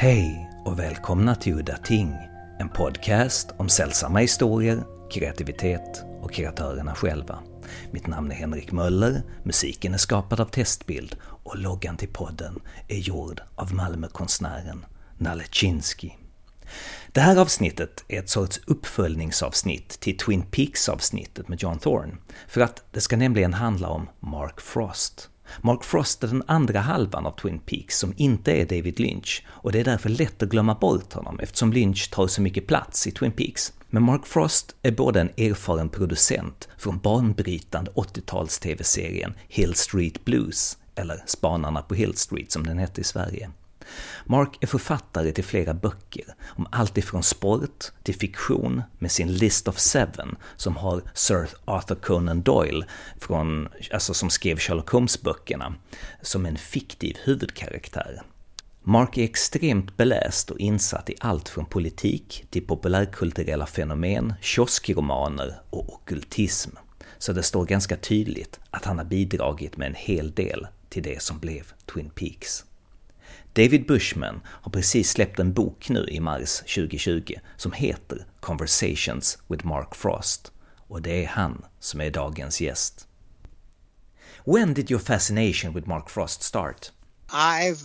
Hej och välkomna till Udda Ting, en podcast om sällsamma historier, kreativitet och kreatörerna själva. Mitt namn är Henrik Möller, musiken är skapad av Testbild och loggan till podden är gjord av Malmökonstnären Nalle Chinsky. Det här avsnittet är ett sorts uppföljningsavsnitt till Twin Peaks-avsnittet med John Thorne, för att det ska nämligen handla om Mark Frost. Mark Frost är den andra halvan av Twin Peaks som inte är David Lynch, och det är därför lätt att glömma bort honom eftersom Lynch tar så mycket plats i Twin Peaks. Men Mark Frost är både en erfaren producent från banbrytande 80-tals TV-serien Hill Street Blues, eller Spanarna på Hill Street som den hette i Sverige, Mark är författare till flera böcker om allt ifrån sport till fiktion med sin List of Seven som har Sir Arthur Conan Doyle, från, alltså som skrev Sherlock Holmes-böckerna, som en fiktiv huvudkaraktär. Mark är extremt beläst och insatt i allt från politik till populärkulturella fenomen, kioskromaner och okultism. Så det står ganska tydligt att han har bidragit med en hel del till det som blev Twin Peaks. David Bushman har precis släppt en bok nu i mars 2020 som heter Conversations with Mark Frost och det är han som är dagens gäst. When did your fascination with Mark Frost start? I've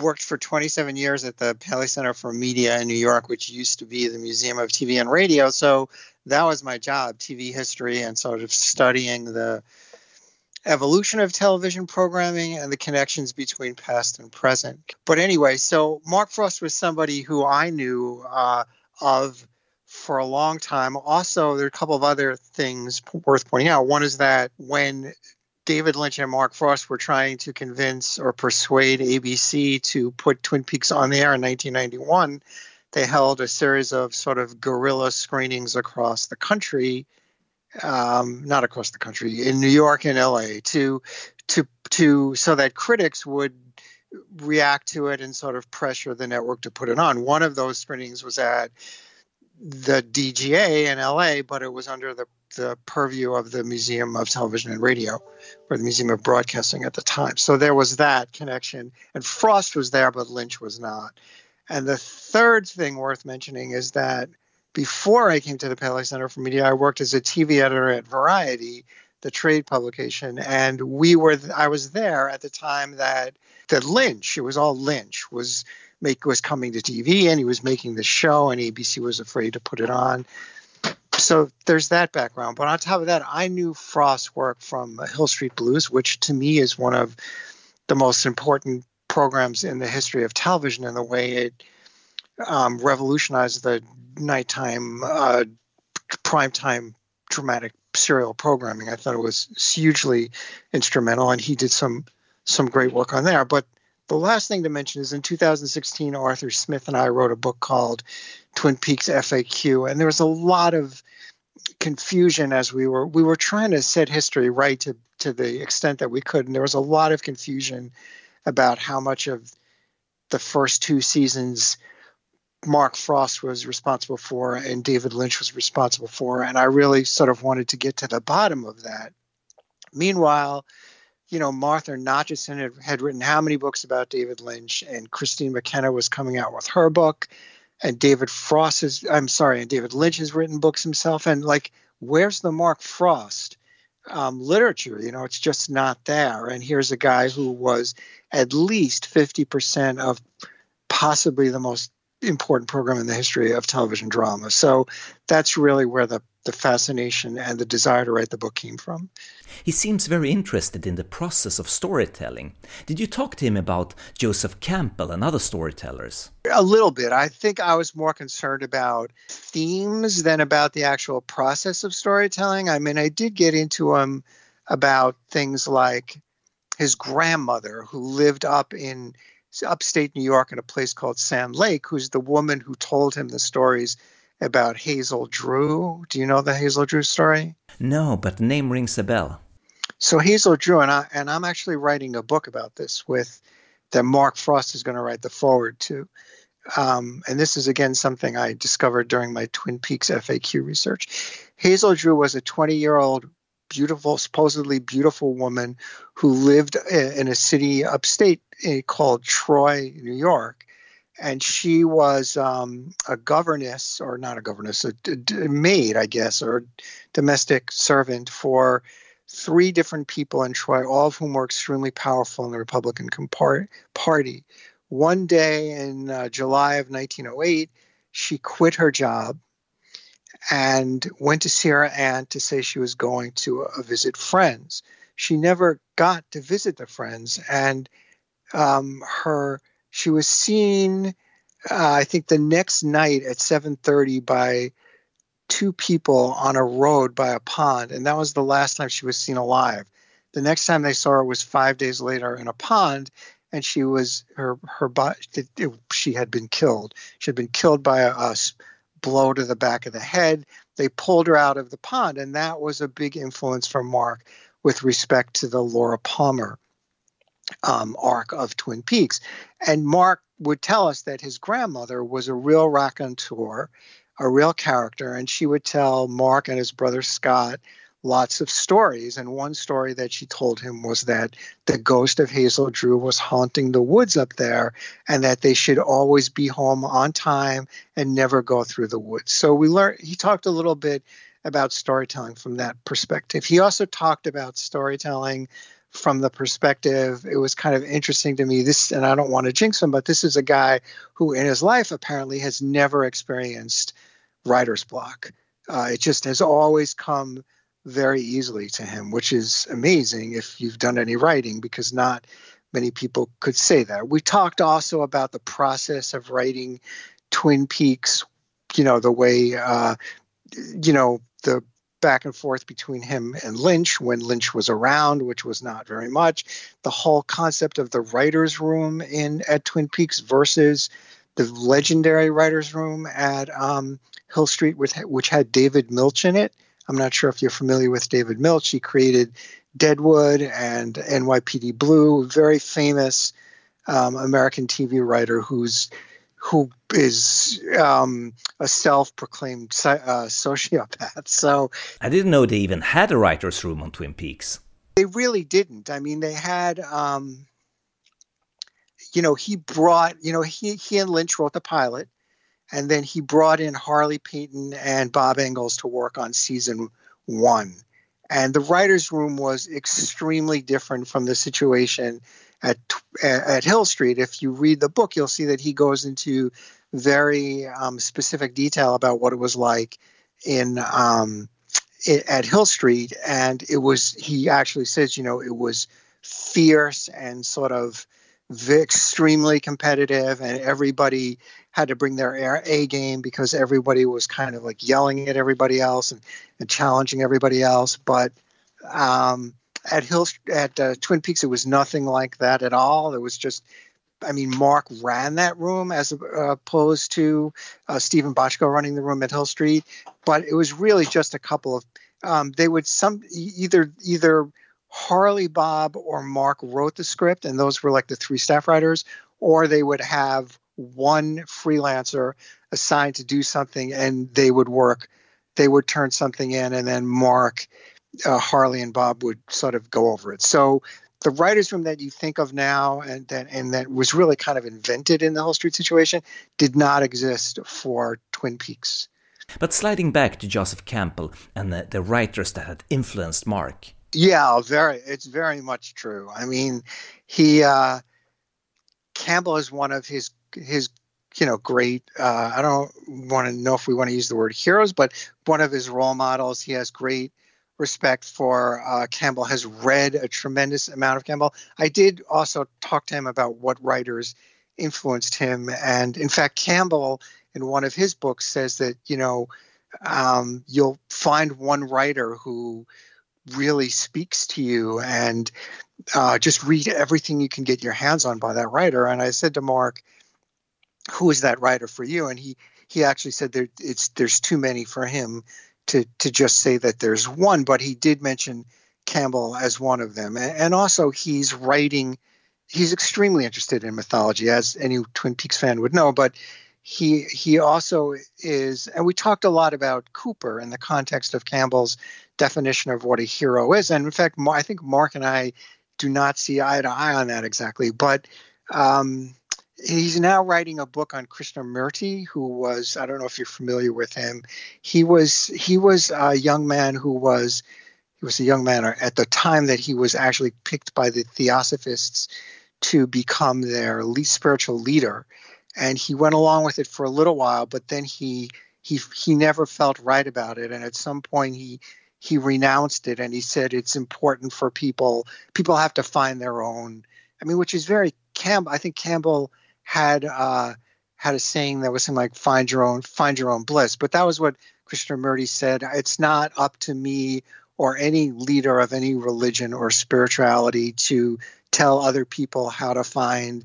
worked for 27 years at the Paley Center for Media in New York, which used to be the Museum of TV and Radio. So that was my job, TV history and sort of studying the evolution of television programming and the connections between past and present. But anyway, so Mark Frost was somebody who I knew uh, of for a long time. Also, there are a couple of other things worth pointing out. One is that when David Lynch and Mark Frost were trying to convince or persuade ABC to put Twin Peaks on the air in 1991, they held a series of sort of guerrilla screenings across the country um, not across the country, in New York and LA, to to to so that critics would react to it and sort of pressure the network to put it on. One of those screenings was at the DGA in LA, but it was under the the purview of the Museum of Television and Radio, or the Museum of Broadcasting at the time. So there was that connection. And Frost was there, but Lynch was not. And the third thing worth mentioning is that before I came to the Paley Center for Media, I worked as a TV editor at Variety, the trade publication, and we were I was there at the time that that Lynch, it was all Lynch, was make was coming to TV and he was making the show and ABC was afraid to put it on. So there's that background. But on top of that, I knew Frost's work from Hill Street Blues, which to me is one of the most important programs in the history of television and the way it um, revolutionized the nighttime, uh, primetime dramatic serial programming. I thought it was hugely instrumental, and he did some some great work on there. But the last thing to mention is in 2016, Arthur Smith and I wrote a book called Twin Peaks FAQ, and there was a lot of confusion as we were we were trying to set history right to to the extent that we could, and there was a lot of confusion about how much of the first two seasons Mark Frost was responsible for and David Lynch was responsible for. And I really sort of wanted to get to the bottom of that. Meanwhile, you know, Martha Nochimson had, had written how many books about David Lynch, and Kristine McKenna was coming out with her book, and David Frost is, I'm sorry, and David Lynch has written books himself. And like, where's the Mark Frost um, literature? You know, it's just not there. And here's a guy who was at least 50% of possibly the most important program in the history of television drama. So that's really where the, the fascination and the desire to write the book came from. He seems very interested in the process of storytelling. Did you talk to him about Joseph Campbell and other storytellers? A little bit. I think I was more concerned about themes than about the actual process of storytelling. I mean, I did get into him about things like his grandmother who lived up in upstate New York in a place called Sand Lake, who's the woman who told him the stories about Hazel Drew. Do you know the Hazel Drew story? No, but the name rings a bell. So Hazel Drew and I and I'm actually writing a book about this with that Mark Frost is going to write the forward to. Um, and this is again something I discovered during my Twin Peaks FAQ research. Hazel Drew was a 20 year old beautiful, supposedly beautiful woman who lived in a city upstate eh, called Troy, New York. and she was um, a governess, or not a governess, a, a maid, I guess, or domestic servant for three different people in Troy, all of whom were extremely powerful in the Republican Party. One day in uh, July of 1908, she quit her job and went to see her aunt to say she was going to uh, visit friends. She never got to visit the friends, and um, her she was seen, uh, I think, the next night at 7:30 by two people on a road by a pond, and that was the last time she was seen alive. The next time they saw her was five days later in a pond, and she was her her body. She had been killed. She had been killed by a, a blow to the back of the head. They pulled her out of the pond, and that was a big influence for Mark with respect to the Laura Palmer um, arc of Twin Peaks. And Mark would tell us that his grandmother was a real raconteur, a real character, and she would tell Mark and his brother Scott lots of stories. And one story that she told him was that the ghost of Hazel Drew was haunting the woods up there and that they should always be home on time and never go through the woods. So we learned, he talked a little bit about storytelling from that perspective. He also talked about storytelling from the perspective it was kind of interesting to me this and i don't want to jinx him but this is a guy who in his life apparently has never experienced writer's block uh, it just has always come very easily to him which is amazing if you've done any writing because not many people could say that we talked also about the process of writing twin peaks you know the way uh, you know the back and forth between him and Lynch when Lynch was around, which was not very much. The whole concept of the writers' room in at Twin Peaks versus the legendary writers' room at um, Hill Street, which, which had David Milch in it. I'm not sure if you're familiar with David Milch. He created Deadwood and NYPD Blue, very famous um, American TV writer who's who is um, a self-proclaimed uh, sociopath. So I didn't know they even had a writers' room on Twin Peaks. They really didn't. I mean, they had. Um, you know, he brought. You know, he he and Lynch wrote the pilot, and then he brought in Harley Peyton and Bob Engels to work on season one. And the writers' room was extremely different from the situation at at Hill Street. If you read the book, you'll see that he goes into very um, specific detail about what it was like in um, it, at Hill Street, and it was. He actually says, you know, it was fierce and sort of extremely competitive, and everybody had to bring their A game because everybody was kind of like yelling at everybody else and, and challenging everybody else. But um, at Hill at uh, Twin Peaks, it was nothing like that at all. It was just, I mean, Mark ran that room as opposed to uh, Steven Bochco running the room at Hill Street, but it was really just a couple of. Um, they would some either either Harley Bob or Mark wrote the script, and those were like the three staff writers, or they would have one freelancer assigned to do something, and they would work. They would turn something in, and then Mark uh, Harley and Bob would sort of go over it. So the writers' room that you think of now and that and that was really kind of invented in the Hill Street situation did not exist for Twin Peaks. But sliding back to Joseph Campbell and the, the writers that had influenced Mark. Yeah, very. It's very much true. I mean, he uh, Campbell is one of his his you know great. Uh, I don't want to know if we want to use the word heroes, but one of his role models. He has great respect for uh, Campbell, has read a tremendous amount of Campbell. I did also talk to him about what writers influenced him. And in fact, Campbell, in one of his books, says that, you know, um, you'll find one writer who really speaks to you and uh, just read everything you can get your hands on by that writer. And I said to Mark, who is that writer for you? And he, he actually said there, it's, there's too many for him to to just say that there's one, but he did mention Campbell as one of them, and also he's writing. He's extremely interested in mythology, as any Twin Peaks fan would know. But he he also is, and we talked a lot about Cooper in the context of Campbell's definition of what a hero is, and in fact, I think Mark and I do not see eye to eye on that exactly. But um, he's now writing a book on Krishnamurti, who was I don't know if you're familiar with him. He was he was a young man who was he was a young man at the time that he was actually picked by the Theosophists to become their least spiritual leader, and he went along with it for a little while, but then he he he never felt right about it, and at some point he he renounced it and he said it's important for people people have to find their own. I mean which is very campbell i think campbell had uh, had a saying that was something like "find your own, find your own bliss." But that was what Krishnamurti said. It's not up to me or any leader of any religion or spirituality to tell other people how to find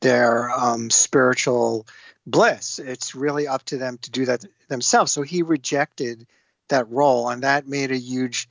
their um, spiritual bliss. It's really up to them to do that themselves. So he rejected that role, and that made a huge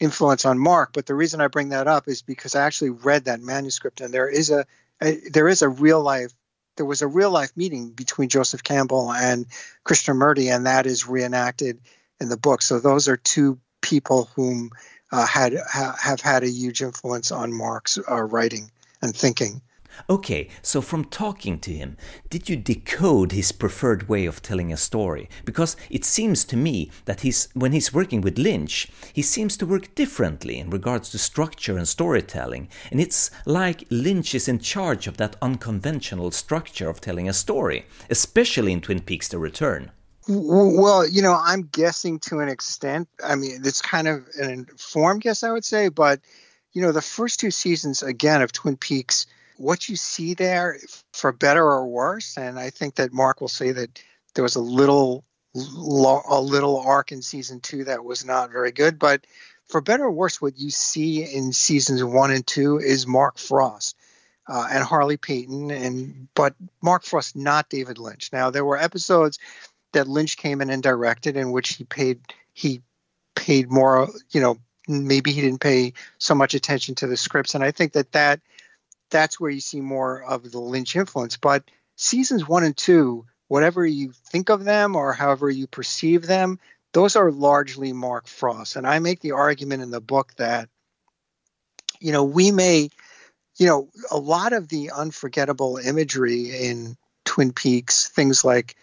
influence on Mark. But the reason I bring that up is because I actually read that manuscript, and there is a, a there is a real life there was a real life meeting between Joseph Campbell and Krishnamurti, and that is reenacted in the book. So those are two people whom uh, had ha, have had a huge influence on Mark's uh, writing and thinking. Okay, so from talking to him, did you decode his preferred way of telling a story? Because it seems to me that he's, when he's working with Lynch, he seems to work differently in regards to structure and storytelling, and it's like Lynch is in charge of that unconventional structure of telling a story, especially in Twin Peaks The Return. Well, you know, I'm guessing to an extent. I mean, it's kind of an informed guess, I would say, but you know, the first two seasons again of Twin Peaks what you see there, for better or worse, and I think that Mark will say that there was a little a little arc in season two that was not very good, but for better or worse, what you see in seasons one and two is Mark Frost. Uh, and Harley Peyton, and but Mark Frost, not David Lynch. Now there were episodes that Lynch came in and directed, in which he paid he paid more, you know, maybe he didn't pay so much attention to the scripts, and I think that that that's where you see more of the Lynch influence. But seasons one and two, whatever you think of them or however you perceive them, those are largely Mark Frost. And I make the argument in the book that, you know, we may, you know, a lot of the unforgettable imagery in Twin Peaks, things like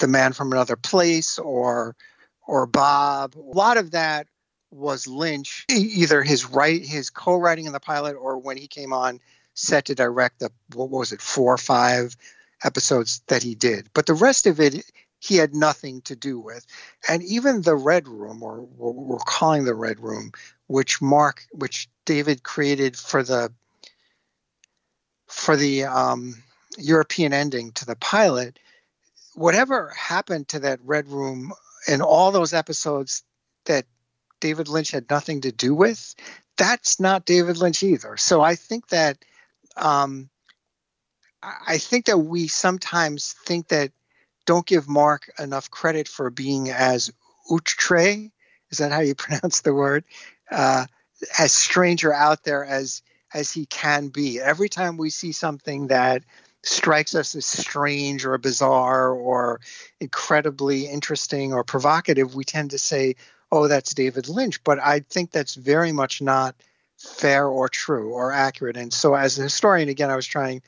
the man from another place or or Bob, a lot of that was Lynch, either his right his co-writing in the pilot or when he came on set to direct the what was it four or five episodes that he did. But the rest of it he had nothing to do with. And even the red room or what we're calling the red room which mark which david created for the for the um, european ending to the pilot whatever happened to that red room in all those episodes that david lynch had nothing to do with that's not david lynch either. So i think that um, I think that we sometimes think that don't give Mark enough credit for being as outre. Is that how you pronounce the word? Uh, as stranger out there as as he can be. Every time we see something that strikes us as strange or bizarre or incredibly interesting or provocative, we tend to say, "Oh, that's David Lynch." But I think that's very much not fair or true or accurate. And so, as a historian, again, I was trying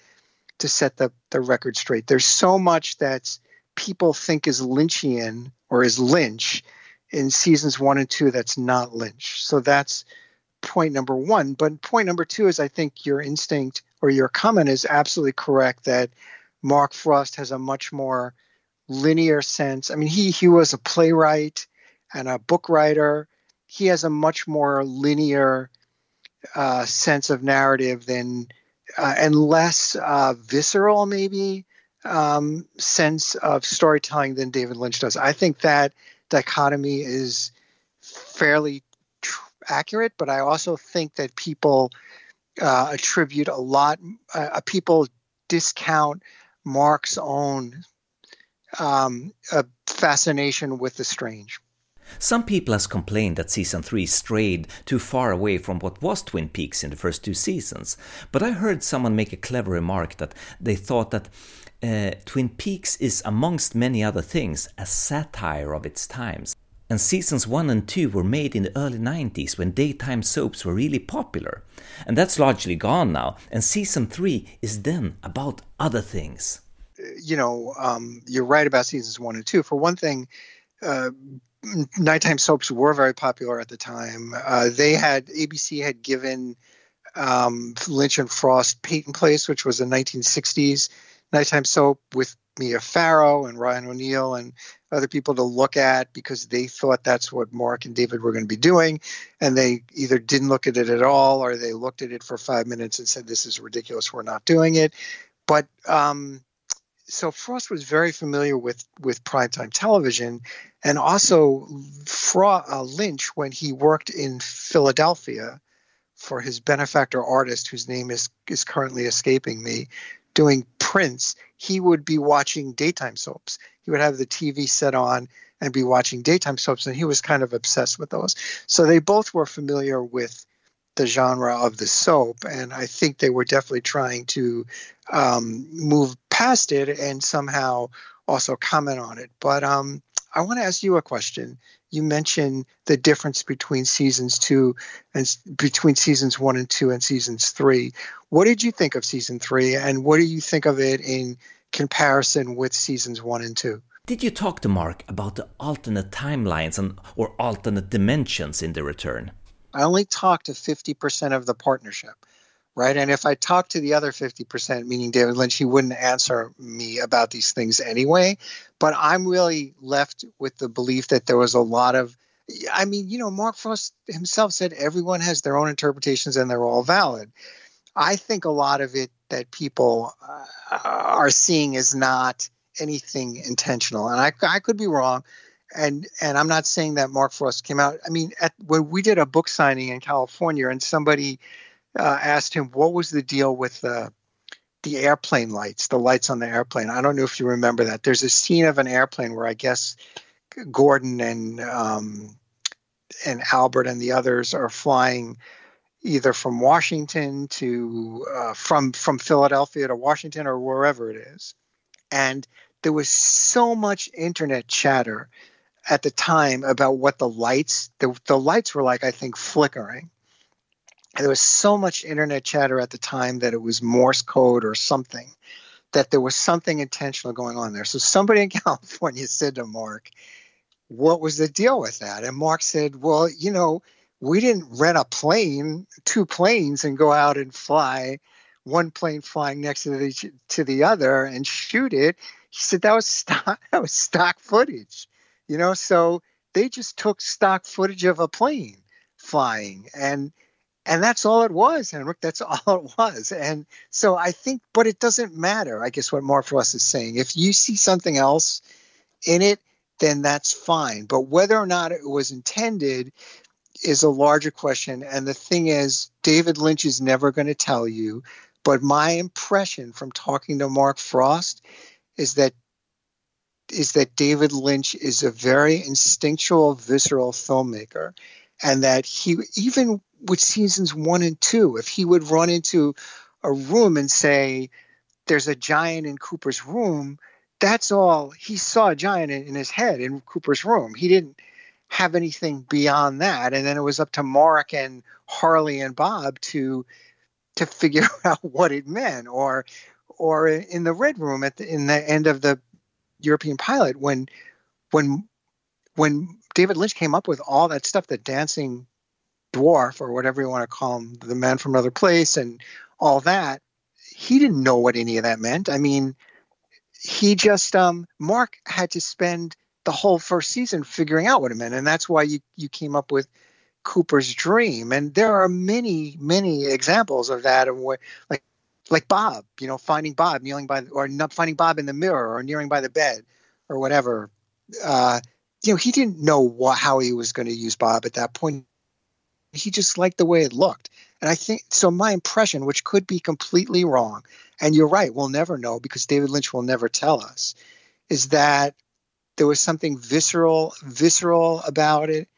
to set the, the record straight. There's so much that people think is Lynchian or is Lynch in seasons one and two that's not Lynch. So that's point number one. But point number two is I think your instinct or your comment is absolutely correct that Mark Frost has a much more linear sense. I mean, he he was a playwright and a book writer. He has a much more linear uh, sense of narrative than uh, and less uh, visceral maybe um, sense of storytelling than David Lynch does. I think that dichotomy is fairly tr- accurate, but I also think that people uh, attribute a lot. Uh, people discount Mark's own um, fascination with the strange. Some people has complained that season 3 strayed too far away from what was Twin Peaks in the first two seasons, but I heard someone make a clever remark that they thought that uh, Twin Peaks is, amongst many other things, a satire of its times. and seasons 1 and 2 were made in the early 90s when daytime soaps were really popular. And that's largely gone now, and season 3 is then about other things. You know, um, you're right about seasons 1 and 2. For one thing, uh, nighttime soaps were very popular at the time. Uh, they had, ABC had given um, Lynch and Frost Peyton Place, which was a 1960s nighttime soap with Mia Farrow and Ryan O'Neal and other people to look at because they thought that's what Mark and David were going to be doing. And they either didn't look at it at all or they looked at it for five minutes and said, This is ridiculous. We're not doing it. But um, so Frost was very familiar with, with primetime television. And also, Fra- uh, Lynch, when he worked in Philadelphia for his benefactor artist, whose name is, is currently escaping me, doing prints, he would be watching daytime soaps. He would have the TV set on and be watching daytime soaps, and he was kind of obsessed with those. So they both were familiar with the genre of the soap, and I think they were definitely trying to um, move past it and somehow also comment on it. But um, I want to ask you a question. You mentioned the difference between seasons two and between seasons one and two and seasons three. What did you think of season three, and what do you think of it in comparison with seasons one and two? Did you talk to Mark about the alternate timelines and or alternate dimensions in the return? I only talked to 50% of the partnership right? And if I talked to the other 50%, meaning David Lynch, he wouldn't answer me about these things anyway. But I'm really left with the belief that there was a lot of, I mean, you know, Mark Frost himself said everyone has their own interpretations and they're all valid. I think a lot of it that people uh, are seeing is not anything intentional. And I, I could be wrong. And and I'm not saying that Mark Frost came out. I mean, at, when we did a book signing in California, and somebody uh, asked him what was the deal with the the airplane lights, the lights on the airplane. I don't know if you remember that. There's a scene of an airplane where I guess Gordon and um, and Albert and the others are flying either from Washington to uh, from from Philadelphia to Washington or wherever it is, and there was so much internet chatter at the time about what the lights the, the lights were like. I think flickering there was so much internet chatter at the time that it was Morse code or something, that there was something intentional going on there. So somebody in California said to Mark, What was the deal with that? And Mark said, Well, you know, we didn't rent a plane, two planes, and go out and fly one plane flying next to the to the other and shoot it. He said that was stock that was stock footage, you know. So they just took stock footage of a plane flying, and and that's all it was, Henrik. That's all it was. And so I think, but it doesn't matter. I guess what Mark Frost is saying. If you see something else in it, then that's fine. But whether or not it was intended is a larger question. And the thing is, David Lynch is never going to tell you. But my impression from talking to Mark Frost is that is that David Lynch is a very instinctual, visceral filmmaker, and that he even with seasons one and two, if he would run into a room and say, There's a giant in Cooper's room, that's all he saw a giant in, in his head in Cooper's room. He didn't have anything beyond that. And then it was up to Mark and Harley and Bob to to figure out what it meant. Or or in the red room at the in the end of the European pilot when when when David Lynch came up with all that stuff, the dancing dwarf or whatever you want to call him, the man from another place, and all that. He didn't know what any of that meant. I mean, he just um, Mark had to spend the whole first season figuring out what it meant, and that's why you you came up with Cooper's dream. And there are many many examples of that, of where like like Bob, you know, finding Bob kneeling by or not finding Bob in the mirror or kneeling by the bed or whatever. Uh, you know, he didn't know what, how he was going to use Bob at that point he just liked the way it looked. And I think so. My impression, which could be completely wrong, and you're right, we'll never know because David Lynch will never tell us, is that there was something visceral, visceral about it,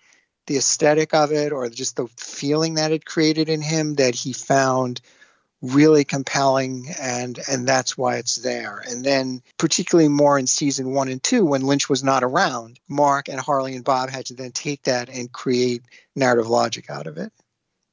the aesthetic of it, or just the feeling that it created in him that he found really compelling and and that's why it's there. And then particularly more in season one and two when lynch was not around mark and harley and bob had to then take that and create narrative logic out of it.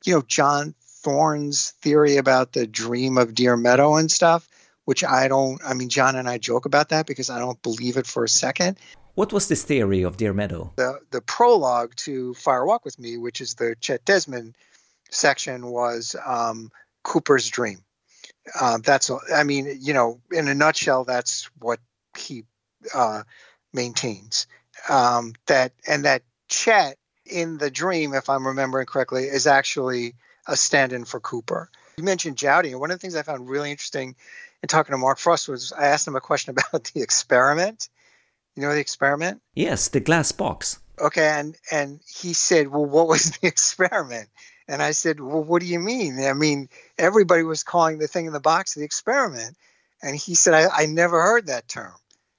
You know john thorne's theory about the dream of deer meadow and stuff which i don't i mean john and i joke about that because i don't believe it for a second. What was this theory of deer meadow? The the prologue to fire walk with me which is the chet desmond section was um, Cooper's dream. Uh, that's, all I mean, you know, in a nutshell, that's what he uh, maintains. Um, that and that Chet in the dream, if I'm remembering correctly, is actually a stand-in for Cooper. You mentioned Jowdy, and one of the things I found really interesting in talking to Mark Frost was I asked him a question about the experiment. You know the experiment? Yes, the glass box. Okay, and and he said, "Well, what was the experiment?" And I said, Well, what do you mean? I mean, everybody was calling the thing in the box the experiment. And he said, I, I never heard that term.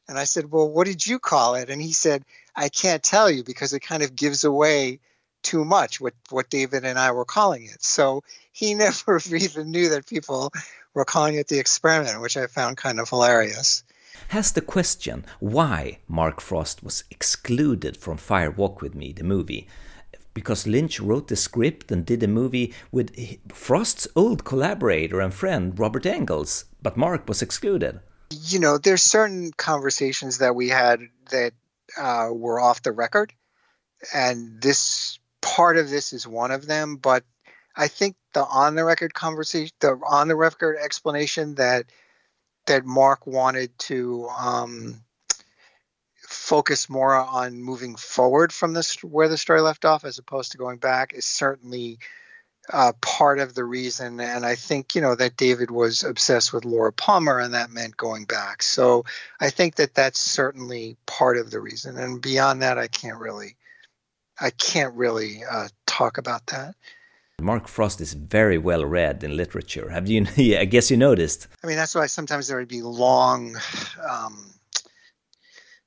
And I said, Well, what did you call it? And he said, I can't tell you because it kind of gives away too much what, what David and I were calling it. So he never even knew that people were calling it the experiment, which I found kind of hilarious. Has the question why Mark Frost was excluded from Fire Walk with Me, the movie, because Lynch wrote the script and did a movie with Frost's old collaborator and friend Robert Engels, but Mark was excluded. You know, there's certain conversations that we had that uh, were off the record, and this part of this is one of them. But I think the on the record conversation, the on the record explanation that that Mark wanted to um, focus more on moving forward from this where the story left off as opposed to going back is certainly uh, part of the reason. And I think, you know, that David was obsessed with Laura Palmer and that meant going back. So I think that that's certainly part of the reason. And beyond that, I can't really, I can't really uh, talk about that. Mark Frost is very well read in literature. Have you? I guess you noticed. I mean, that's why sometimes there would be long um,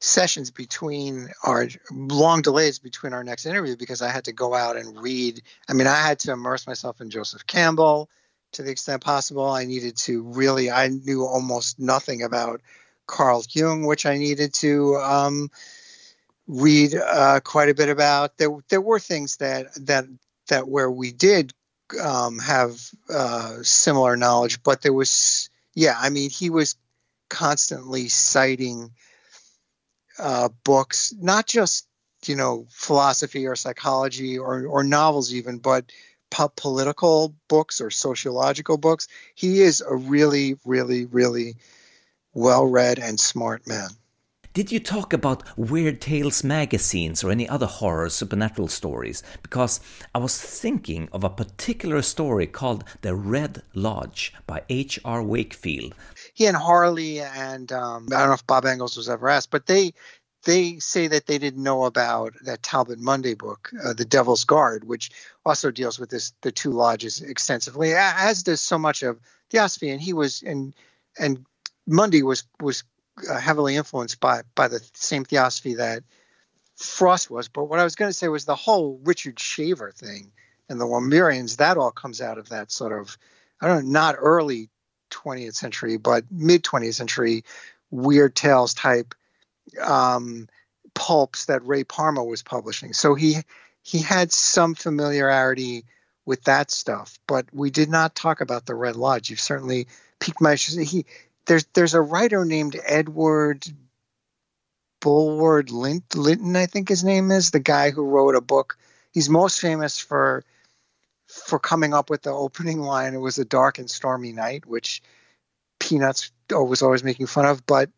sessions between our long delays between our next interview because I had to go out and read. I mean, I had to immerse myself in Joseph Campbell to the extent possible. I needed to really, I knew almost nothing about Carl Jung, which I needed to um, read uh, quite a bit about. There, there were things that that that where we did um, have uh, similar knowledge, but there was, yeah, I mean, he was constantly citing uh, books, not just you know philosophy or psychology or or novels even, but political books or sociological books. He is a really, really, really well-read and smart man. Did you talk about Weird Tales magazines or any other horror supernatural stories? Because I was thinking of a particular story called The Red Lodge by H.R. Wakefield he and Harley and um, I don't know if Bob Engels was ever asked, but they they say that they didn't know about that Talbot Mundy book, uh, The Devil's Guard, which also deals with this the two lodges extensively, as does so much of Theosophy. And he was and and Mundy was was uh, heavily influenced by by the same Theosophy that Frost was. But what I was going to say was the whole Richard Shaver thing and the Lemurians. That all comes out of that sort of I don't know, not early 20th century, but mid 20th century weird tales type um, pulps that Ray Palmer was publishing. So he he had some familiarity with that stuff, but we did not talk about the Red Lodge. You've certainly piqued my interest. He there's there's a writer named Edward Bulwer Lytton, I think his name is, the guy who wrote a book. He's most famous for for coming up with the opening line. It was a dark and stormy night, which Peanuts was always making fun of. But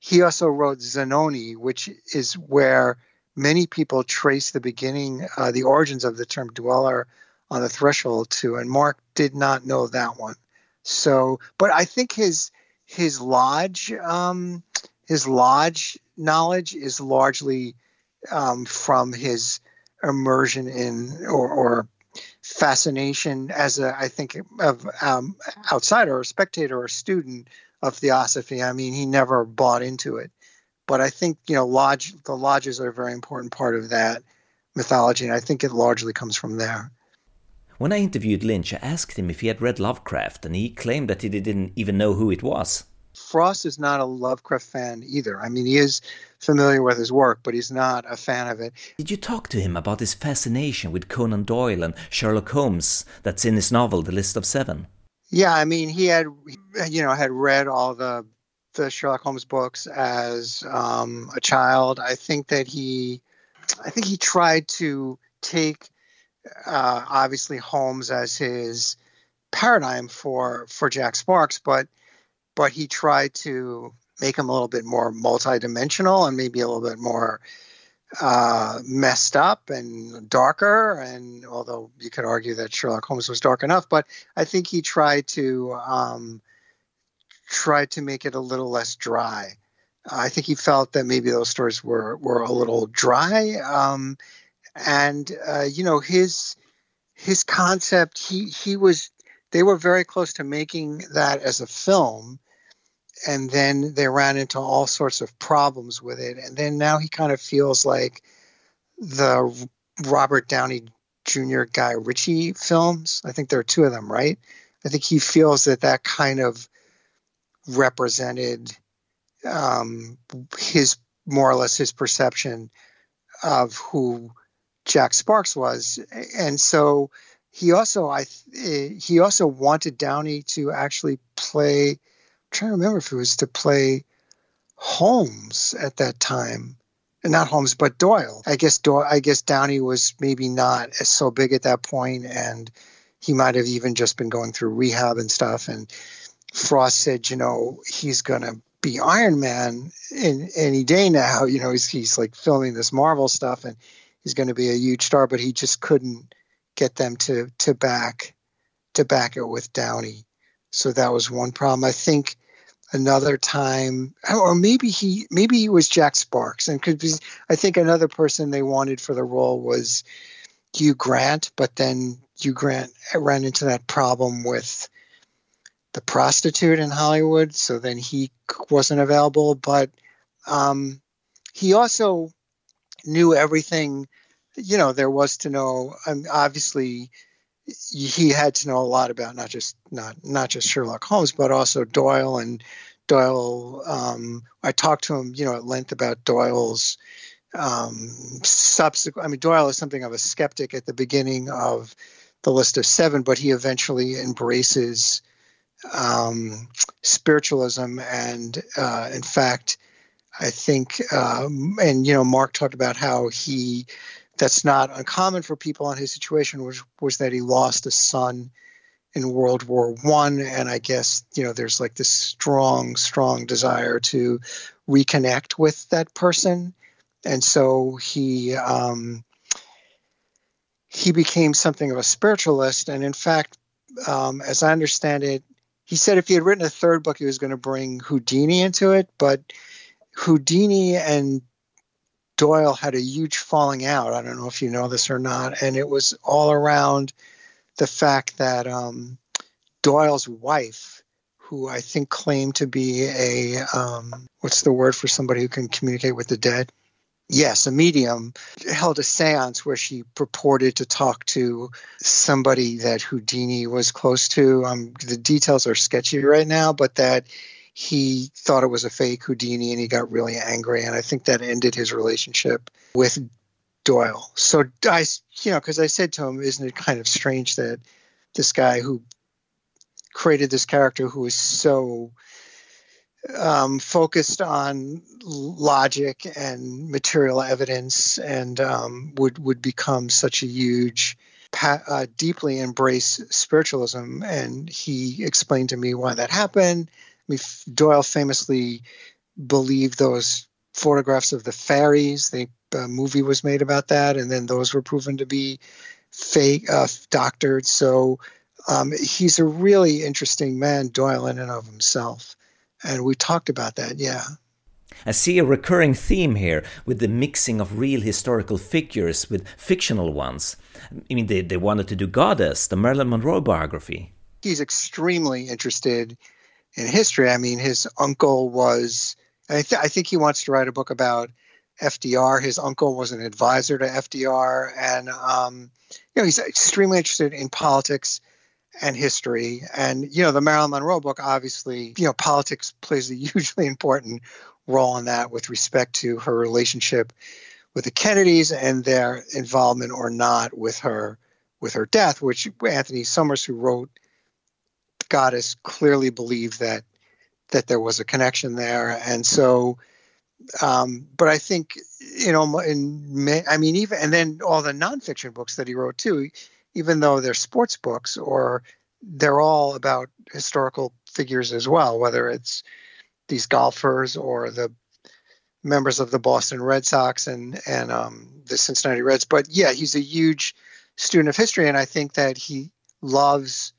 he also wrote Zanoni, which is where many people trace the beginning, uh, the origins of the term dweller on the threshold to. And Mark did not know that one. So, but I think his his lodge um, his lodge knowledge is largely um, from his immersion in or, or fascination as a I think of um, outsider or spectator or student of theosophy. I mean, he never bought into it, but I think you know lodge the lodges are a very important part of that mythology, and I think it largely comes from there. When I interviewed Lynch, I asked him if he had read Lovecraft, and he claimed that he didn't even know who it was. Frost is not a Lovecraft fan either. I mean, he is familiar with his work, but he's not a fan of it. Did you talk to him about his fascination with Conan Doyle and Sherlock Holmes that's in his novel, The List of Seven? Yeah, I mean, he had, you know, had read all the the Sherlock Holmes books as um, a child. I think that he, I think he tried to take uh, obviously Holmes as his paradigm for for Jack Sparks, but but he tried to make him a little bit more multidimensional and maybe a little bit more uh, messed up and darker. And although you could argue that Sherlock Holmes was dark enough, but I think he tried to um, try to make it a little less dry. I think he felt that maybe those stories were were a little dry. Um, and uh, you know his his concept he he was they were very close to making that as a film. And then they ran into all sorts of problems with it. And then now he kind of feels like the robert downey jr guy ritchie films. I think there are two of them right? I think he feels that that kind of represented um, his more or less his perception of who Jack Sparks was, and so he also I he also wanted Downey to actually play. I'm trying to remember if it was to play Holmes at that time, not Holmes but Doyle. I guess Doyle, I guess Downey was maybe not so big at that point, and he might have even just been going through rehab and stuff. And Frost said, you know, he's gonna be Iron Man in any day now. You know, he's he's like filming this Marvel stuff and he's going to be a huge star, but he just couldn't get them to to back to back it with Downey. So that was one problem. I think another time, or maybe he maybe he was Jack Sparks, and could be. I think another person they wanted for the role was Hugh Grant, but then Hugh Grant ran into that problem with the prostitute in Hollywood, so then he wasn't available. But um, he also knew everything you know there was to know obviously he had to know a lot about not just not not just Sherlock Holmes but also Doyle and Doyle um, I talked to him you know at length about Doyle's um, subsequent I mean Doyle is something of a skeptic at the beginning of the list of seven but he eventually embraces um, spiritualism and uh, in fact I think, um, and you know, Mark talked about how he that's not uncommon for people in his situation was was that he lost a son in World War One, and I guess you know there's like this strong, strong desire to reconnect with that person, and so he um, he became something of a spiritualist, and in fact, um, as I understand it, he said if he had written a third book, he was going to bring Houdini into it, but Houdini and Doyle had a huge falling out. I don't know if you know this or not, and it was all around the fact that um, Doyle's wife, who I think claimed to be a um, what's the word for somebody who can communicate with the dead? Yes, a medium held a seance where she purported to talk to somebody that Houdini was close to. Um, the details are sketchy right now, but that he thought it was a fake Houdini and he got really angry. And I think that ended his relationship with Doyle. So I, you know, because I said to him, isn't it kind of strange that this guy who created this character who is so um, focused on logic and material evidence and um, would would become such a huge uh, deeply embrace spiritualism and he explained to me why that happened Doyle famously believed those photographs of the fairies. The uh, movie was made about that, and then those were proven to be fake, uh, doctored. So um, he's a really interesting man, Doyle, in and of himself. And we talked about that, yeah. I see a recurring theme here with the mixing of real historical figures with fictional ones. I mean, they, they wanted to do Goddess, the Marilyn Monroe biography. He's extremely interested in history. I mean, his uncle was. I, th- I think he wants to write a book about FDR. His uncle was an advisor to FDR, and um, you know he's extremely interested in politics and history. And you know, the Marilyn Monroe book, obviously, you know, politics plays a hugely important role in that with respect to her relationship with the Kennedys and their involvement or not with her with her death, which Anthony Summers, who wrote Goddess, clearly believed that that there was a connection there, and so. Um, but I think you know, in I mean, even and then all the nonfiction books that he wrote too, even though they're sports books or they're all about historical figures as well, whether it's these golfers or the members of the Boston Red Sox and and um, the Cincinnati Reds. But yeah, he's a huge student of history, and I think that he loves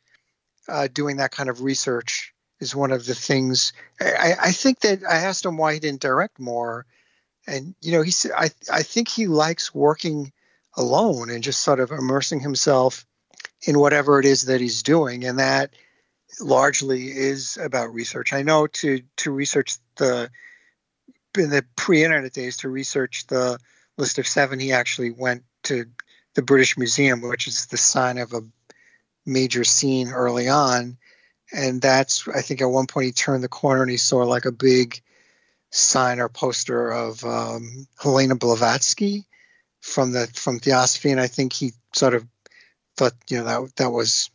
uh, doing that kind of research. Is one of the things I, I think that I asked him why he didn't direct more, and you know he said I I think he likes working alone and just sort of immersing himself in whatever it is that he's doing, and that largely is about research. I know to to research the in the pre-internet days to research the list of seven, he actually went to the British Museum, which is the sign of a major scene early on. And that's, I think, at one point he turned the corner and he saw like a big sign or poster of um, Helena Blavatsky from the from Theosophy, and I think he sort of thought, you know, that that was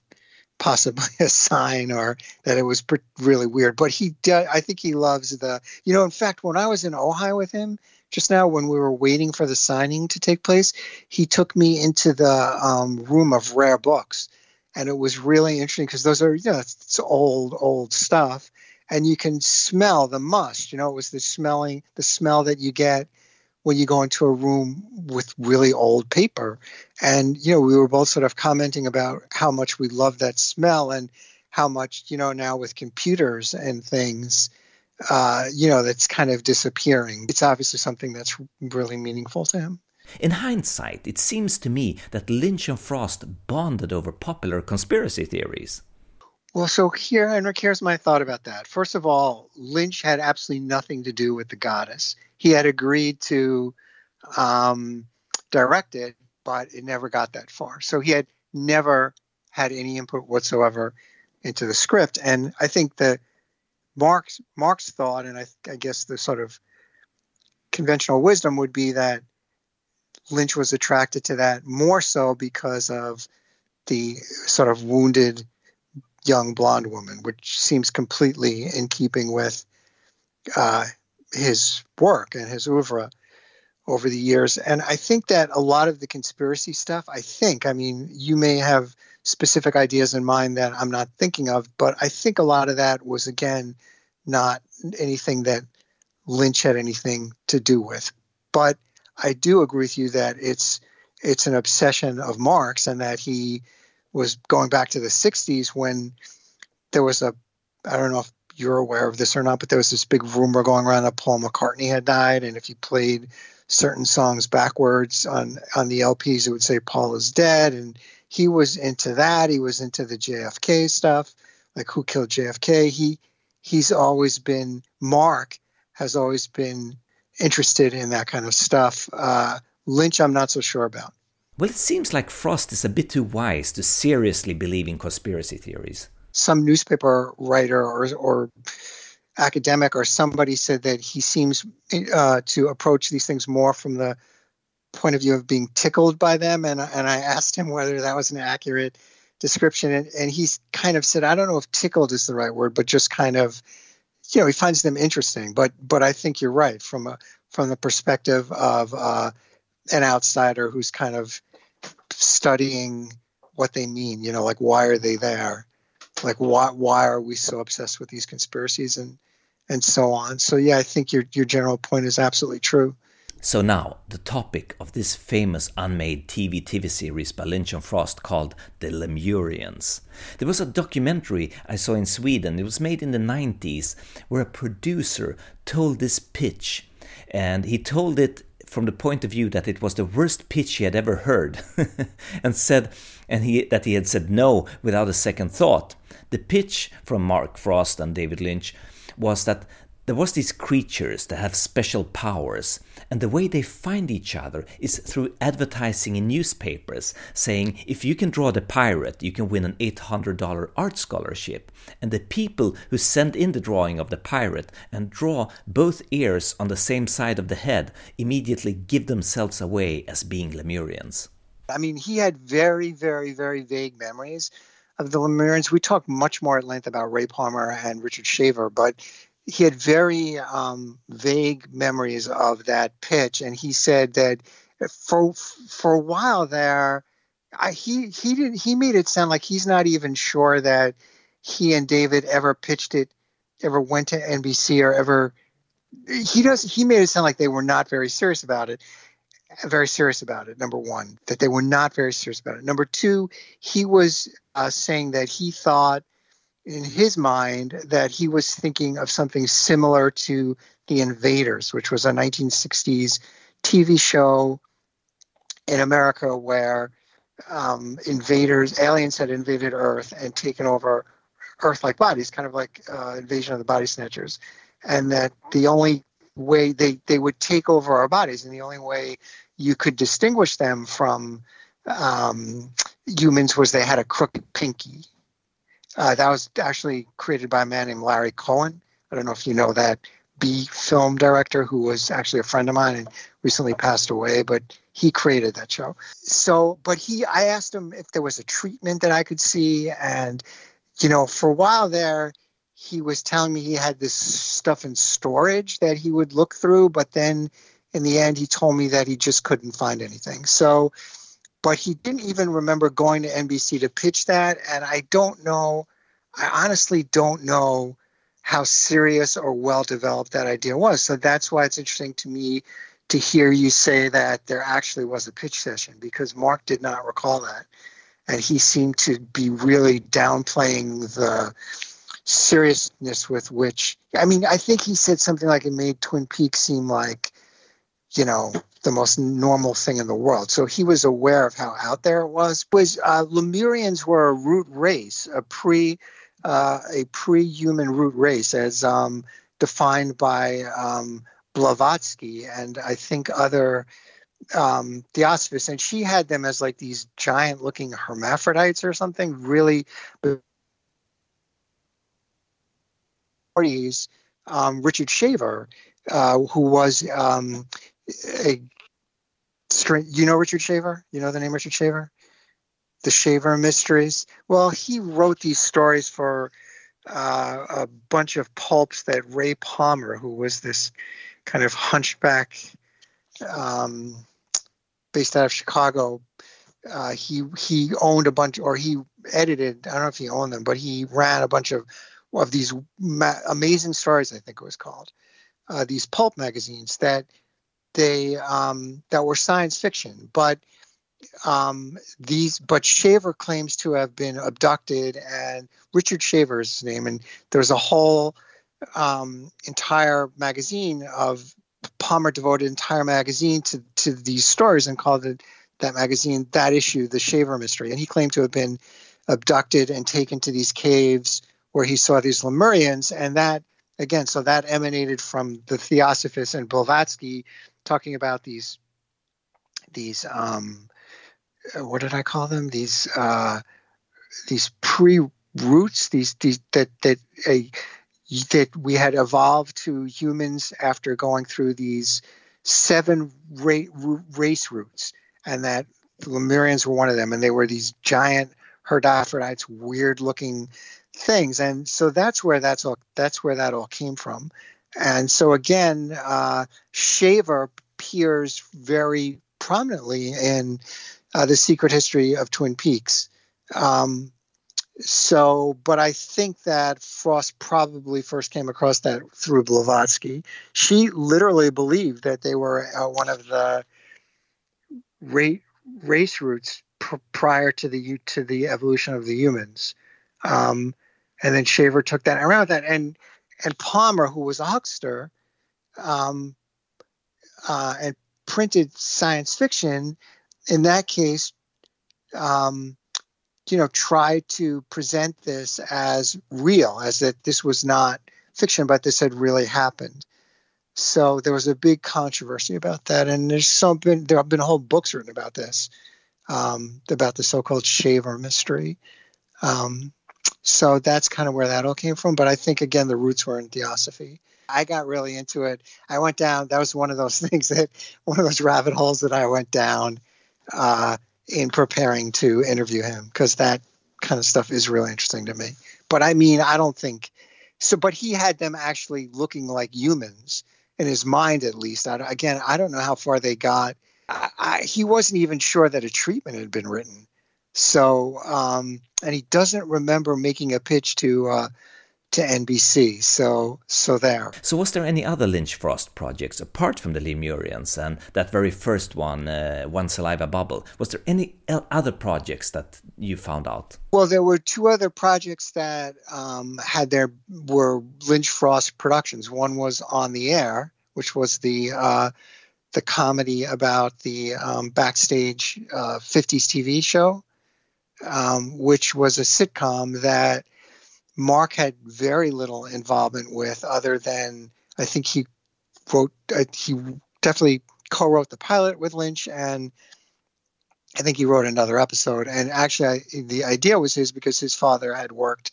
possibly a sign or that it was really weird. But he, I think he loves the, you know, in fact, when I was in Ohio with him just now, when we were waiting for the signing to take place, he took me into the um, room of rare books. And it was really interesting because those are, you know, it's, old, old stuff. And you can smell the must, you know, it was the smelling, the smell that you get when you go into a room with really old paper. And, you know, we were both sort of commenting about how much we love that smell and how much, you know, now with computers and things, uh, you know, that's kind of disappearing. It's obviously something that's really meaningful to him. In hindsight, it seems to me that Lynch and Frost bonded over popular conspiracy theories. Well, so here, Henrik, here's my thought about that. First of all, Lynch had absolutely nothing to do with the goddess. He had agreed to um, direct it, but it never got that far. So he had never had any input whatsoever into the script. And I think that Mark's Mark's thought, and I, I guess the sort of conventional wisdom would be that Lynch was attracted to that more so because of the sort of wounded young blonde woman, which seems completely in keeping with uh, his work and his oeuvre over the years. And I think that a lot of the conspiracy stuff, I think, I mean, you may have specific ideas in mind that I'm not thinking of, but I think a lot of that was, again, not anything that Lynch had anything to do with. But I do agree with you that it's it's an obsession of Mark's and that he was going back to the 60s when there was a, I don't know if you're aware of this or not, but there was this big rumor going around that Paul McCartney had died. And if you played certain songs backwards on, on the LPs, it would say Paul is dead. And he was into that. He was into the JFK stuff, like who killed JFK. He, he's always been, Mark has always been interested in that kind of stuff. Uh, Lynch, I'm not so sure about. Well, it seems like Frost is a bit too wise to seriously believe in conspiracy theories. Some newspaper writer or, or academic or somebody said that he seems uh, to approach these things more from the point of view of being tickled by them. And, and I asked him whether that was an accurate description. And, and he kind of said, I don't know if tickled is the right word, but just kind of, you know, he finds them interesting. But but I think you're right from a from the perspective of uh, an outsider who's kind of studying what they mean. You know, like why are they there? Like why why are we so obsessed with these conspiracies and and so on. So yeah, I think your your general point is absolutely true. So now, the topic of this famous unmade TV TV series by Lynch and Frost called The Lemurians. There was a documentary I saw in Sweden, it was made in the 90s, where a producer told this pitch. And he told it from the point of view that it was the worst pitch he had ever heard, and said, and he that he had said no without a second thought. The pitch from Mark Frost and David Lynch was that there was these creatures that have special powers and the way they find each other is through advertising in newspapers saying if you can draw the pirate you can win an $800 art scholarship. And the people who send in the drawing of the pirate and draw both ears on the same side of the head immediately give themselves away as being lemurians. I mean he had very very very vague memories of the lemurians. We talked much more at length about ray palmer and richard shaver but he had very um, vague memories of that pitch, and he said that for for a while there, I, he he did he made it sound like he's not even sure that he and David ever pitched it, ever went to NBC or ever. He does. He made it sound like they were not very serious about it. Very serious about it. Number one, that they were not very serious about it. Number two, he was uh, saying that he thought in his mind that he was thinking of something similar to The Invaders, which was a 1960s TV show in America where um, invaders, aliens had invaded Earth and taken over Earth-like bodies, kind of like uh, Invasion of the Body Snatchers, and that the only way they, they would take over our bodies, and the only way you could distinguish them from um, humans was they had a crooked pinky uh, that was actually created by a man named Larry Cohen. I don't know if you know that B film director who was actually a friend of mine and recently passed away, but he created that show. So, but he, I asked him if there was a treatment that I could see. And, you know, for a while there, he was telling me he had this stuff in storage that he would look through, but then in the end, he told me that he just couldn't find anything. So, but he didn't even remember going to NBC to pitch that. And I don't know, I honestly don't know how serious or well developed that idea was. So that's why it's interesting to me to hear you say that there actually was a pitch session because Mark did not recall that. And he seemed to be really downplaying the seriousness with which, I mean, I think he said something like it made Twin Peaks seem like, you know, the most normal thing in the world. So he was aware of how out there it was. Was uh, Lemurians were a root race, a pre uh, a pre-human root race, as um, defined by um, Blavatsky and I think other um, Theosophists, and she had them as like these giant-looking hermaphrodites or something. Really. Um, Richard Shaver, uh, who was um, a you know Richard Shaver? You know the name Richard Shaver? The Shaver Mysteries. Well, he wrote these stories for uh, a bunch of pulps that Ray Palmer, who was this kind of hunchback um, based out of Chicago, uh, he he owned a bunch, or he edited. I don't know if he owned them, but he ran a bunch of of these ma- amazing stories. I think it was called uh, these pulp magazines that they um, that were science fiction, but um, these but Shaver claims to have been abducted, and Richard Shaver is his name, and there's a whole um, entire magazine of Palmer devoted entire magazine to to these stories and called it that magazine that issue the Shaver mystery, and he claimed to have been abducted and taken to these caves where he saw these Lemurians, and that again, so that emanated from the Theosophists and Blavatsky talking about these these um, uh, what did I call them? These uh, these pre roots, these, these that that a that we had evolved to humans after going through these seven ra- race roots, and that the Lemurians were one of them, and they were these giant hermaphrodites, weird looking things, and so that's where that's all that's where that all came from. And so again, uh, Shaver appears very prominently in uh, the secret history of Twin Peaks. Um, so, but I think that Frost probably first came across that through Blavatsky. She literally believed that they were uh, one of the ra- race roots pr- prior to the to the evolution of the humans. Um, and then Shaver took that around with that, and and Palmer, who was a huckster, um, uh, and printed science fiction, in that case, um, you know, tried to present this as real, as that this was not fiction, but this had really happened. So there was a big controversy about that, and there's some been there have been whole books written about this, um, about the so-called Shaver mystery. Um, so that's kind of where that all came from. But I think again the roots were in theosophy. I got really into it. I went down. That was one of those things that one of those rabbit holes that I went down uh, in preparing to interview him because that kind of stuff is really interesting to me. But I mean, I don't think so. But he had them actually looking like humans in his mind at least. I, again, I don't know how far they got. I, I, he wasn't even sure that a treatment had been written. So, um, and he doesn't remember making a pitch to uh, to NBC. So, so there. So, was there any other Lynch Frost projects apart from the Lemurians and that very first one, uh, One Saliva Bubble? Was there any other projects that you found out? Well, there were two other projects that um, had their were Lynch Frost productions. One was on the air, which was the uh, the comedy about the um, backstage uh, 50s TV show, um, which was a sitcom that Mark had very little involvement with, other than I think he wrote, uh, he definitely co-wrote the pilot with Lynch, and I think he wrote another episode. And actually, I, the idea was his because his father had worked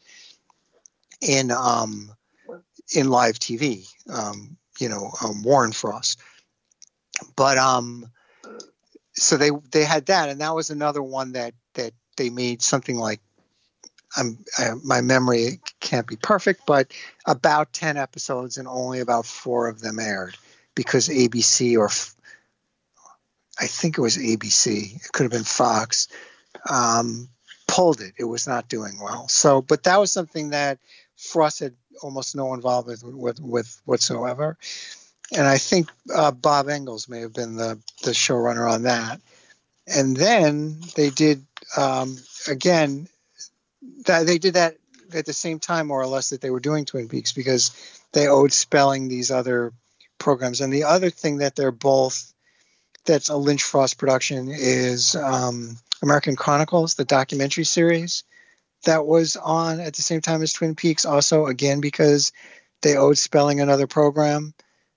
in um, in live TV, um, you know, um, Warren Frost. But um, so they they had that, and that was another one that that they made something like I'm, I, my memory can't be perfect, but about 10 episodes and only about four of them aired because ABC or I think it was ABC, it could have been Fox, um, pulled it. It was not doing well. So, but that was something that Frost had almost no involvement with, with whatsoever. And I think uh, Bob Engels may have been the, the showrunner on that. And then they did, um, again, that they did that at the same time, more or less, that they were doing Twin Peaks because they owed Spelling these other programs. And the other thing that they're both that's a Lynch Frost production is um, American Chronicles, the documentary series that was on at the same time as Twin Peaks. Also, again because they owed Spelling another program,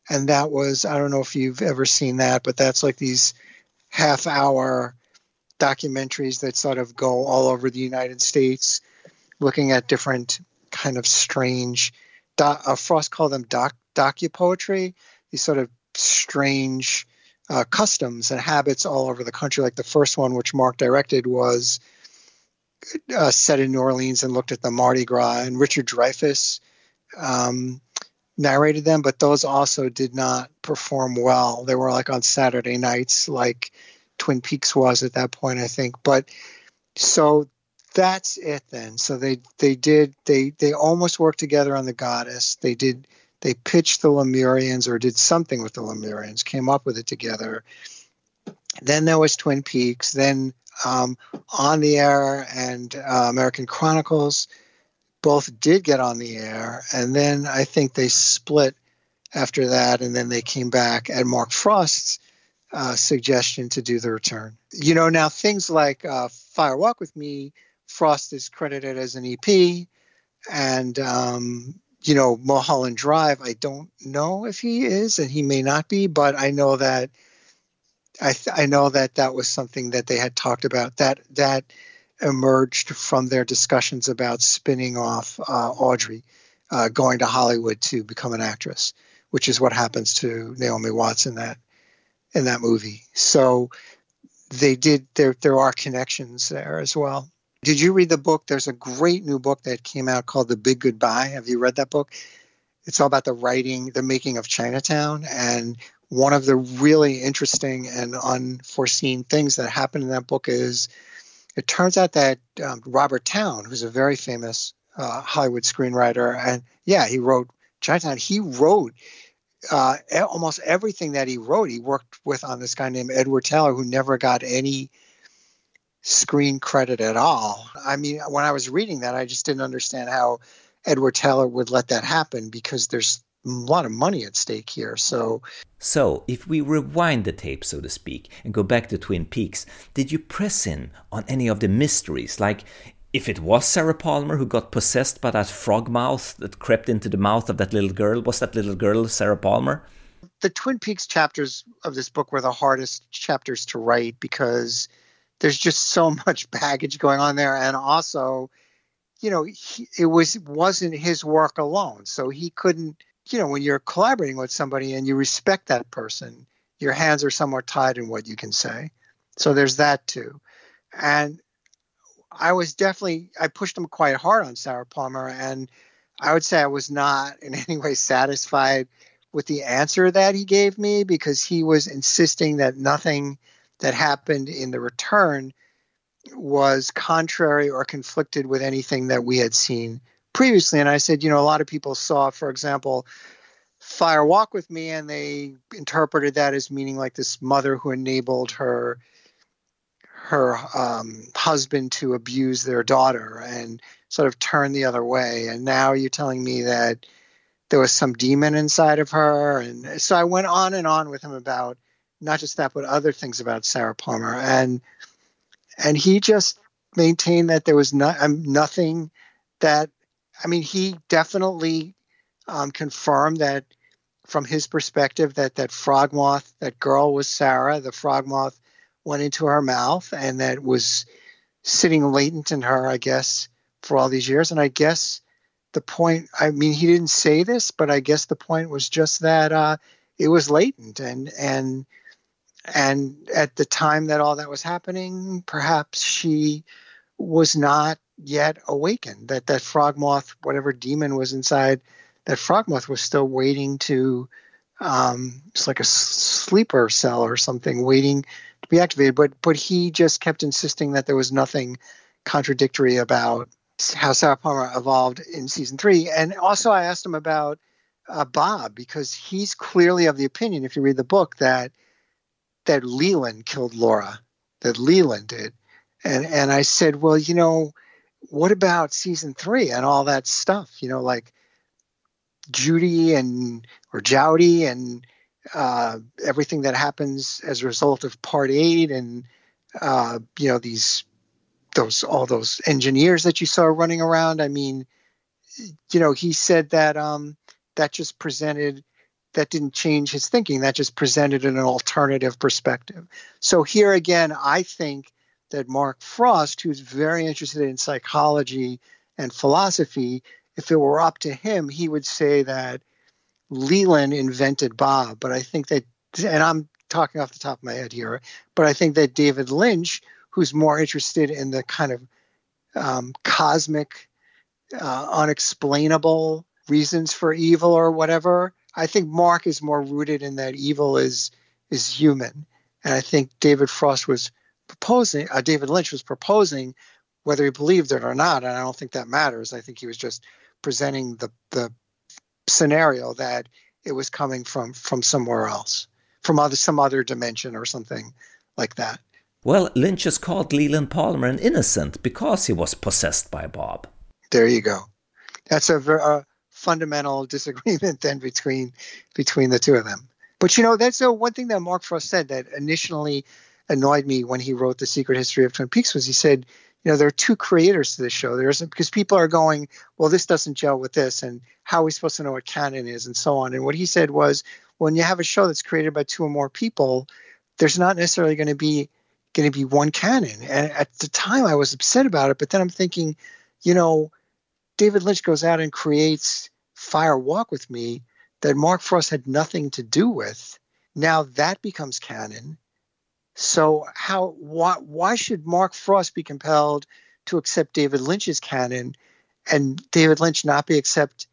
and that was I don't know if you've ever seen that, but that's like these half hour documentaries that sort of go all over the United States, looking at different kind of strange. uh, Frost called them doc, docu poetry. These sort of strange uh, customs and habits all over the country. Like the first one, which Mark directed, was uh, set in New Orleans and looked at the Mardi Gras. And Richard Dreyfuss um, narrated them, but those also did not perform well. They were like on Saturday nights, like Twin Peaks was at that point, I think. But so that's it then. So they they did they they almost worked together on the Goddess. They did they pitched the Lemurians or did something with the Lemurians, came up with it together. Then there was Twin Peaks. Then um, on the air and uh, American Chronicles both did get on the air, and then I think they split after that, and then they came back at Mark Frost's uh, suggestion to do the return. You know, now things like uh, Fire Walk with Me, Frost is credited as an EP, and um, you know Mulholland Drive. I don't know if he is, and he may not be, but I know that I th- I know that that was something that they had talked about. That that emerged from their discussions about spinning off uh, Audrey, uh, going to Hollywood to become an actress, which is what happens to Naomi Watts in that in that movie. So they did there there are connections there as well. Did you read the book? There's a great new book that came out called The Big Goodbye. Have you read that book? It's all about the writing, the making of Chinatown, and one of the really interesting and unforeseen things that happened in that book is it turns out that um, Robert Towne, who's a very famous uh, Hollywood screenwriter, and yeah, he wrote Chinatown. He wrote uh, almost everything that he wrote, he worked with on this guy named Edward Taylor, who never got any screen credit at all. I mean, when I was reading that, I just didn't understand how Edward Taylor would let that happen because there's a lot of money at stake here. So, so if we rewind the tape, so to speak, and go back to Twin Peaks, did you press in on any of the mysteries? Like, if it was Sarah Palmer who got possessed by that frog moth that crept into the mouth of that little girl, was that little girl Sarah Palmer? The Twin Peaks chapters of this book were the hardest chapters to write because there's just so much baggage going on there, and also, you know, he, it was wasn't his work alone, so he couldn't. You know, when you're collaborating with somebody and you respect that person, your hands are somewhat tied in what you can say. So there's that too. And I was definitely I pushed him quite hard on Sarah Palmer, and I would say I was not in any way satisfied with the answer that he gave me because he was insisting that nothing that happened in the return was contrary or conflicted with anything that we had seen previously. And I said, you know, a lot of people saw, for example, Fire Walk with Me, and they interpreted that as meaning like this mother who enabled her her um, husband to abuse their daughter and sort of turn the other way. And now you're telling me that there was some demon inside of her. And so I went on and on with him about not just that, but other things about Sarah Palmer. And and he just maintained that there was not um, nothing that I mean, he definitely um, confirmed that from his perspective that that frog moth, that girl was Sarah. The frog moth went into her mouth and that was sitting latent in her, I guess, for all these years. And I guess the point, I mean, he didn't say this, but I guess the point was just that uh, it was latent and, and, and at the time that all that was happening, perhaps she was not yet awakened. That that frog moth, whatever demon was inside that frog moth, was still waiting to. Um, it's like a sleeper cell or something, waiting to be activated. But but he just kept insisting that there was nothing contradictory about how Sarah Palmer evolved in season three. And also, I asked him about uh, Bob because he's clearly of the opinion, if you read the book, that that Leland killed Laura, that Leland did. And and I said, well, you know, what about season three and all that stuff? You know, like Judy and or Jowday and uh, everything that happens as a result of Part Eight, and uh, you know these those all those engineers that you saw running around. I mean, you know, he said that um, that just presented that didn't change his thinking. That just presented an alternative perspective. So here again, I think that Mark Frost, who's very interested in psychology and philosophy, if it were up to him, he would say that Leland invented Bob, but I think that, and I'm talking off the top of my head here, but I think that David Lynch, who's more interested in the kind of um, cosmic, uh, unexplainable reasons for evil or whatever, I think Mark is more rooted in that evil is is human, and I think David Frost was proposing, uh, David Lynch was proposing, whether he believed it or not, and I don't think that matters. I think he was just presenting the the scenario that it was coming from from somewhere else, from other some other dimension or something like that. Well, Lynch has called Leland Palmer an innocent because he was possessed by Bob. There you go. That's a, a fundamental disagreement then between between the two of them. But you know, that's the one thing that Mark Frost said that initially annoyed me when he wrote the Secret History of Twin Peaks was he said you know there are two creators to this show. There isn't because people are going well this doesn't gel with this and how are we supposed to know what canon is and so on. And what he said was when you have a show that's created by two or more people there's not necessarily going to be going to be one canon. And at the time i was upset about it but then i'm thinking you know david lynch goes out and creates fire walk with me that mark frost had nothing to do with. Now that becomes canon so how why why should Mark Frost be compelled to accept David Lynch's canon, and David Lynch not be accept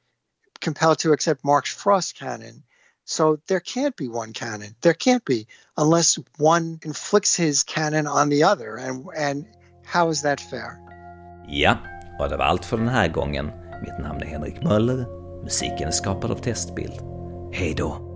compelled to accept Mark Frost's canon? So there can't be one canon. There can't be unless one inflicts his canon on the other. And and how is that fair? Ja, och det var allt för den här gången. Mitt namn är Henrik Möller. Musiken är skapad av Testbild. Hej då!